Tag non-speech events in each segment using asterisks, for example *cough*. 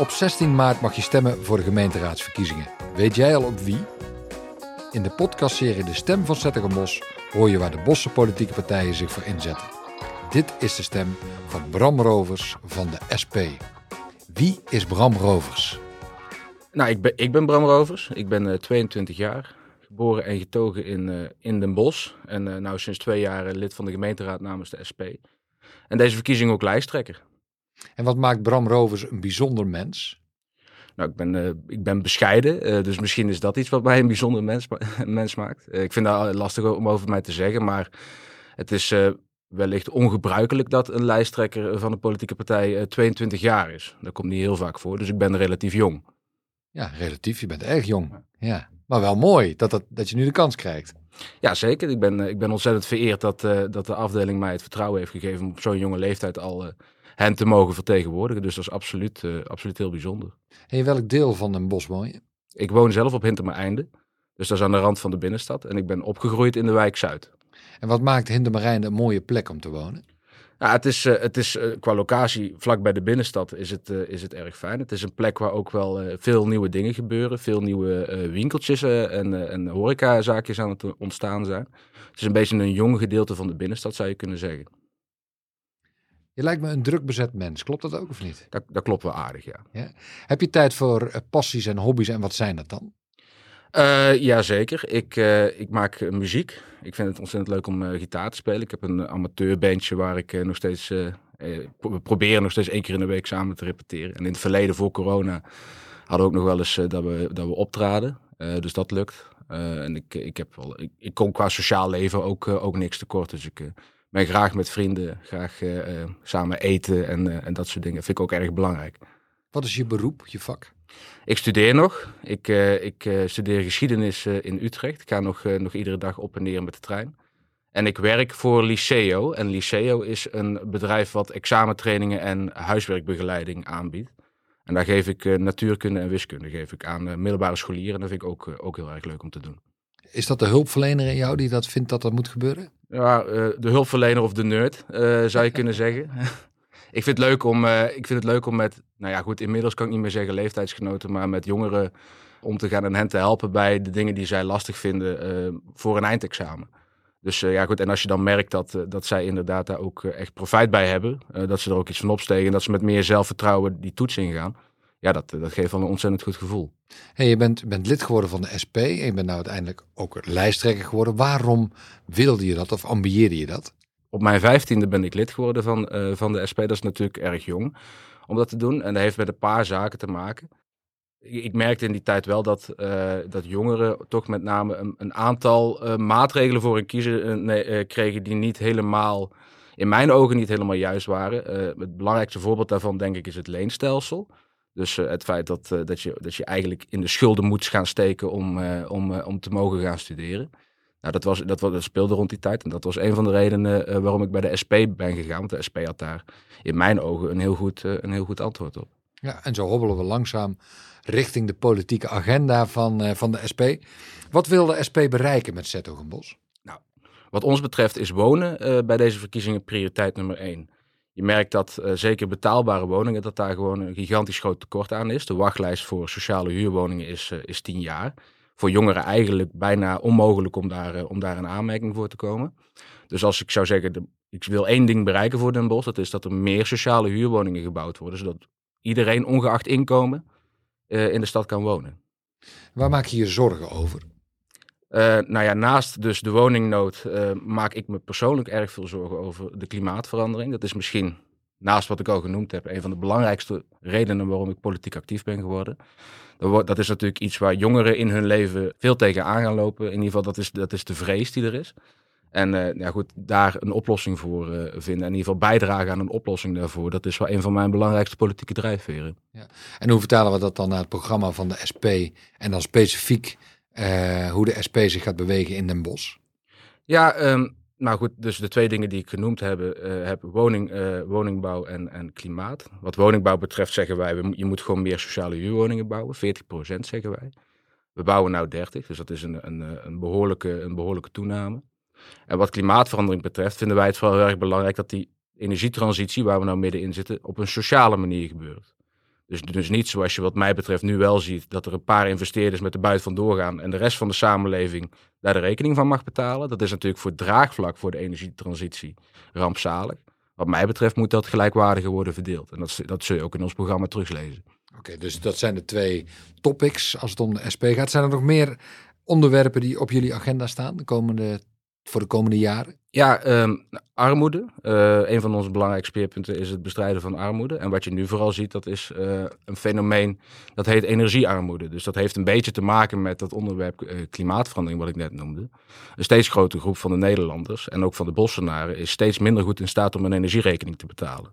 Op 16 maart mag je stemmen voor de gemeenteraadsverkiezingen. Weet jij al op wie? In de podcastserie De Stem van Zettergenbos hoor je waar de Bosse politieke partijen zich voor inzetten. Dit is de stem van Bram Rovers van de SP. Wie is Bram Rovers? Nou, ik ben, ik ben Bram Rovers. Ik ben uh, 22 jaar. Geboren en getogen in, uh, in Den Bosch. En uh, nou sinds twee jaar lid van de gemeenteraad namens de SP. En deze verkiezing ook lijsttrekker. En wat maakt Bram Rovers een bijzonder mens? Nou, ik ben, uh, ik ben bescheiden, uh, dus misschien is dat iets wat mij een bijzonder mens, *laughs* mens maakt. Uh, ik vind dat lastig om over mij te zeggen, maar het is wellicht ongebruikelijk dat een lijsttrekker van een politieke partij 22 jaar is. Dat komt niet heel vaak voor, dus ik ben relatief jong. Ja, relatief. Je bent erg jong. Ja. Maar wel mooi dat, dat, dat je nu de kans krijgt. Ja, zeker. Ik ben, ik ben ontzettend vereerd dat, dat de afdeling mij het vertrouwen heeft gegeven om op zo'n jonge leeftijd al hen te mogen vertegenwoordigen. Dus dat is absoluut, uh, absoluut heel bijzonder. En in welk deel van Den Bosch woon je? Ik woon zelf op Hintermereinde. Dus dat is aan de rand van de binnenstad. En ik ben opgegroeid in de wijk Zuid. En wat maakt Hintermereinde een mooie plek om te wonen? Ja, het is, uh, het is uh, qua locatie vlak bij de binnenstad is het, is het erg fijn. Het is een plek waar ook wel veel nieuwe dingen gebeuren. Veel nieuwe winkeltjes en, en horecazaakjes aan het ontstaan zijn. Het is een beetje een jong gedeelte van de binnenstad zou je kunnen zeggen. Je lijkt me een druk bezet mens. Klopt dat ook of niet? Dat, dat klopt wel aardig, ja. ja. Heb je tijd voor uh, passies en hobby's en wat zijn dat dan? Uh, Jazeker. Ik, uh, ik maak uh, muziek. Ik vind het ontzettend leuk om gitaar te spelen. Ik heb een amateurbandje waar ik nog steeds... we proberen nog steeds één keer in de week samen te repeteren. En in het verleden, voor corona, hadden we ook nog wel eens dat, we, dat we optraden. dus dat lukt. en ik, ik, heb wel, ik, ik kom qua sociaal leven ook, ook niks tekort. Dus ik ben graag met vrienden, graag uh, samen eten en, uh, en dat soort dingen. Vind ik ook erg belangrijk. Wat is je beroep, je vak? Ik studeer nog. Ik, uh, ik studeer geschiedenis in Utrecht. Ik ga nog, nog iedere dag op en neer met de trein. En ik werk voor Liceo. En Liceo is een bedrijf wat examentrainingen en huiswerkbegeleiding aanbiedt. En daar geef ik natuurkunde en wiskunde geef ik aan middelbare scholieren. En dat vind ik ook, ook heel erg leuk om te doen. Is dat de hulpverlener in jou die dat vindt dat dat moet gebeuren? Ja, uh, de hulpverlener of de nerd, uh, zou je kunnen zeggen. *laughs* ik, vind het leuk om, uh, ik vind het leuk om met, nou ja goed, inmiddels kan ik niet meer zeggen leeftijdsgenoten, maar met jongeren om te gaan en hen te helpen bij de dingen die zij lastig vinden voor een eindexamen. Dus ja goed, en als je dan merkt dat, dat zij inderdaad daar ook echt profijt bij hebben, dat ze er ook iets van opsteken en dat ze met meer zelfvertrouwen die toets ingaan, ja, dat, dat geeft wel een ontzettend goed gevoel. Hey, je bent, bent lid geworden van de SP en je bent nou uiteindelijk ook lijsttrekker geworden. Waarom wilde je dat of ambieerde je dat? Op mijn vijftiende ben ik lid geworden van, uh, van de SP. Dat is natuurlijk erg jong om dat te doen. En dat heeft met een paar zaken te maken. Ik, ik merkte in die tijd wel dat, uh, dat jongeren toch met name een, een aantal uh, maatregelen voor een kiezer nee, kregen die niet helemaal, in mijn ogen niet helemaal juist waren. het belangrijkste voorbeeld daarvan denk ik is het leenstelsel. Dus uh, het feit dat, uh, dat, je, dat je eigenlijk in de schulden moet gaan steken om, uh, om, om te mogen gaan studeren. Nou, dat, was, dat, was, dat speelde rond die tijd. En dat was een van de redenen waarom ik bij de SP ben gegaan. Want de SP had daar in mijn ogen een heel goed, een heel goed antwoord op. Ja, en zo hobbelen we langzaam richting de politieke agenda van, van de SP. Wat wil de SP bereiken met Zettogenbos? Nou, wat ons betreft is wonen bij deze verkiezingen prioriteit nummer één. Je merkt dat uh, zeker betaalbare woningen, dat daar gewoon een gigantisch groot tekort aan is. De wachtlijst voor sociale huurwoningen is, uh, is 10 jaar. Voor jongeren eigenlijk bijna onmogelijk om daar, uh, om daar een aanmerking voor te komen. Dus als ik zou zeggen, ik wil één ding bereiken voor Den Bosch, dat is dat er meer sociale huurwoningen gebouwd worden. Zodat iedereen, ongeacht inkomen, in de stad kan wonen. Waar maak je je zorgen over? Uh, nou ja, naast dus de woningnood uh, maak ik me persoonlijk erg veel zorgen over de klimaatverandering. Dat is misschien, naast wat ik al genoemd heb, een van de belangrijkste redenen waarom ik politiek actief ben geworden. Dat is natuurlijk iets waar jongeren in hun leven veel tegen aan gaan lopen. In ieder geval, dat is, dat is de vrees die er is. En uh, ja, goed, daar een oplossing voor vinden. En in ieder geval bijdragen aan een oplossing daarvoor. Dat is wel een van mijn belangrijkste politieke drijfveren. Ja. En hoe vertalen we dat dan naar het programma van de SP? En dan specifiek uh, hoe de SP zich gaat bewegen in Den Bosch? Ja, um, nou goed, dus de twee dingen die ik genoemd heb, uh, heb woning, uh, woningbouw en, en klimaat. Wat woningbouw betreft zeggen wij, we, je moet gewoon meer sociale huurwoningen bouwen, 40% zeggen wij. We bouwen nou 30, dus dat is een, een, een, behoorlijke, een behoorlijke toename. En wat klimaatverandering betreft vinden wij het vooral heel erg belangrijk dat die energietransitie, waar we nou middenin zitten, op een sociale manier gebeurt. Dus, dus niet zoals je wat mij betreft nu wel ziet, dat er een paar investeerders met de buit van doorgaan en de rest van de samenleving daar de rekening van mag betalen. Dat is natuurlijk voor het draagvlak voor de energietransitie rampzalig. Wat mij betreft moet dat gelijkwaardiger worden verdeeld. En dat, dat zul je ook in ons programma teruglezen. Oké, dus dat zijn de twee topics als het om de SP gaat. Zijn er nog meer onderwerpen die op jullie agenda staan de komende, voor de komende jaren? Ja, ehm, armoede. Uh, een van onze belangrijkste speerpunten is het bestrijden van armoede. En wat je nu vooral ziet, dat is uh, een fenomeen dat heet energiearmoede. Dus dat heeft een beetje te maken met dat onderwerp uh, klimaatverandering, wat ik net noemde. Een steeds grotere groep van de Nederlanders en ook van de Bossenaren is steeds minder goed in staat om een energierekening te betalen.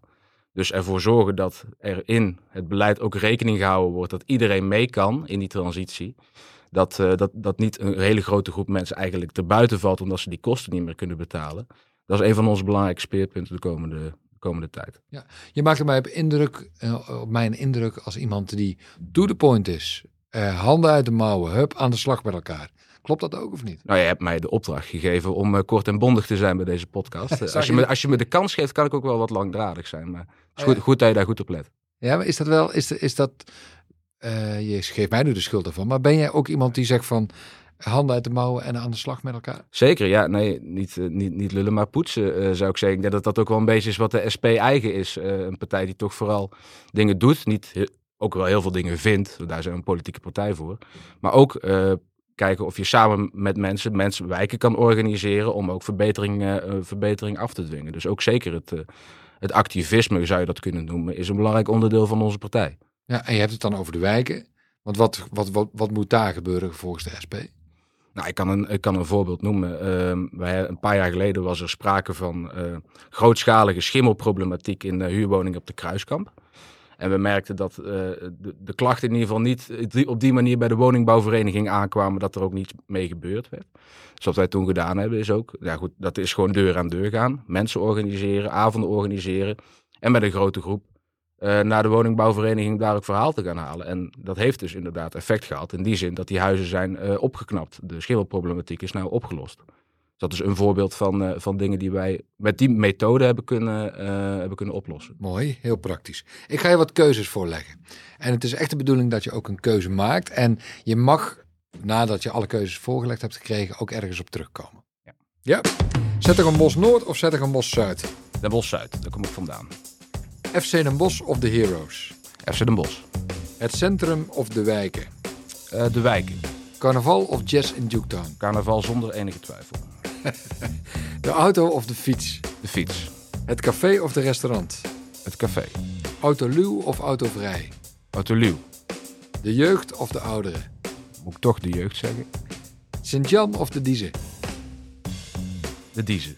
Dus ervoor zorgen dat er in het beleid ook rekening gehouden wordt dat iedereen mee kan in die transitie dat, uh, dat, dat niet een hele grote groep mensen eigenlijk te buiten valt omdat ze die kosten niet meer kunnen betalen. Dat is een van onze belangrijke speerpunten de komende, de komende tijd. Ja, je maakt mij op, indruk, uh, op mijn indruk als iemand die to the point is. Uh, handen uit de mouwen, hup, aan de slag met elkaar. Klopt dat ook of niet? Nou, je hebt mij de opdracht gegeven om uh, kort en bondig te zijn bij deze podcast. *laughs* als, je me, als je me de kans geeft, kan ik ook wel wat langdradig zijn. Maar het is goed, goed dat je daar goed op let. Ja, maar is dat wel, is, is dat uh, je geeft mij nu de schuld ervan. Maar ben jij ook iemand die zegt van handen uit de mouwen en aan de slag met elkaar? Zeker, ja. Nee, niet, uh, niet, niet lullen, maar poetsen uh, zou ik zeggen. Ik denk dat dat ook wel een beetje is wat de SP eigen is. een partij die toch vooral dingen doet. Niet ook wel heel veel dingen vindt. Daar zijn we een politieke partij voor. Maar ook kijken of je samen met mensen, mensen wijken kan organiseren. Om ook verbetering, verbetering af te dwingen. Dus ook zeker het, het activisme, zou je dat kunnen noemen, is een belangrijk onderdeel van onze partij. Ja, en je hebt het dan over de wijken. Want wat, wat, wat, moet daar gebeuren volgens de SP? Nou, ik kan een, ik kan een voorbeeld noemen. Uh, wij, een paar jaar geleden was er sprake van uh, grootschalige schimmelproblematiek in de huurwoningen op de Kruiskamp. En we merkten dat uh, de, de, klachten in ieder geval niet op die manier bij de woningbouwvereniging aankwamen, dat er ook niets mee gebeurd werd. Dus wat wij toen gedaan hebben is ook, ja goed, dat is gewoon deur aan deur gaan. Mensen organiseren, avonden organiseren en met een grote groep uh, naar de woningbouwvereniging daar ook verhaal te gaan halen. En dat heeft dus inderdaad effect gehad. In die zin dat die huizen zijn uh, opgeknapt. De schimmelproblematiek is nou opgelost. Dus dat is een voorbeeld van, uh, van dingen die wij met die methode hebben kunnen, hebben kunnen oplossen. Mooi, heel praktisch. Ik ga je wat keuzes voorleggen. En het is echt de bedoeling dat je ook een keuze maakt. En je mag, nadat je alle keuzes voorgelegd hebt gekregen, ook ergens op terugkomen. Ja. ja. Zet er een bos Noord of zet er een bos Zuid? De bos Zuid, daar kom ik vandaan. FC Den Bosch of de Heroes? FC Den Bosch. Het centrum of de wijken? Uh, de wijken. Carnaval of jazz in Juketown? Carnaval zonder enige twijfel. *laughs* de auto of de fiets? De fiets. Het café of de restaurant? Het café. Autoluw of autovrij? Autoluw. De jeugd of de ouderen? Moet ik toch de jeugd zeggen? Sint-Jan of de Diezen? De Diezen.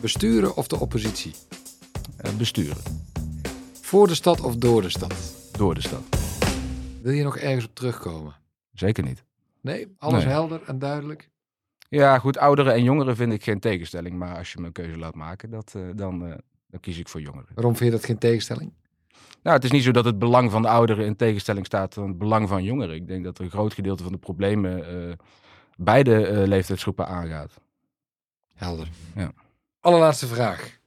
Besturen of de oppositie? Uh, besturen. Voor de stad of door de stad? Door de stad. Wil je nog ergens op terugkomen? Zeker niet. Nee, alles nee. helder en duidelijk? Ja, goed, ouderen en jongeren vind ik geen tegenstelling. Maar als je me een keuze laat maken, dat, uh, dan, uh, dan kies ik voor jongeren. Waarom vind je dat geen tegenstelling? Nou, het is niet zo dat het belang van de ouderen in tegenstelling staat tot het belang van jongeren. Ik denk dat een groot gedeelte van de problemen uh, beide leeftijdsgroepen aangaat. Helder. Ja. Allerlaatste vraag.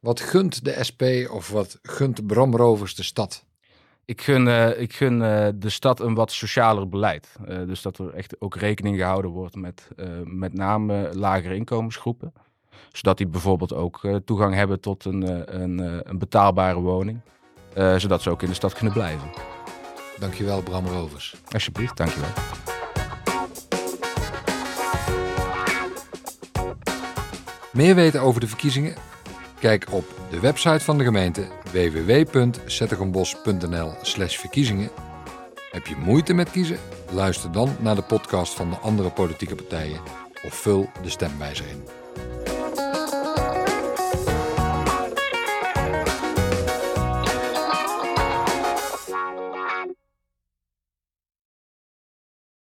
Wat gunt de SP of wat gunt Bram Rovers de stad? Ik gun, uh, ik gun uh, de stad een wat socialer beleid. Uh, dus dat er echt ook rekening gehouden wordt met met name lagere inkomensgroepen. Zodat die bijvoorbeeld ook toegang hebben tot een, een, een betaalbare woning. zodat ze ook in de stad kunnen blijven. Dankjewel Bram Rovers. Alsjeblieft, dankjewel. Meer weten over de verkiezingen? Kijk op de website van de gemeente www.zettegenbos.nl/verkiezingen. Heb je moeite met kiezen? Luister dan naar de podcast van de andere politieke partijen of vul de stemwijzer in.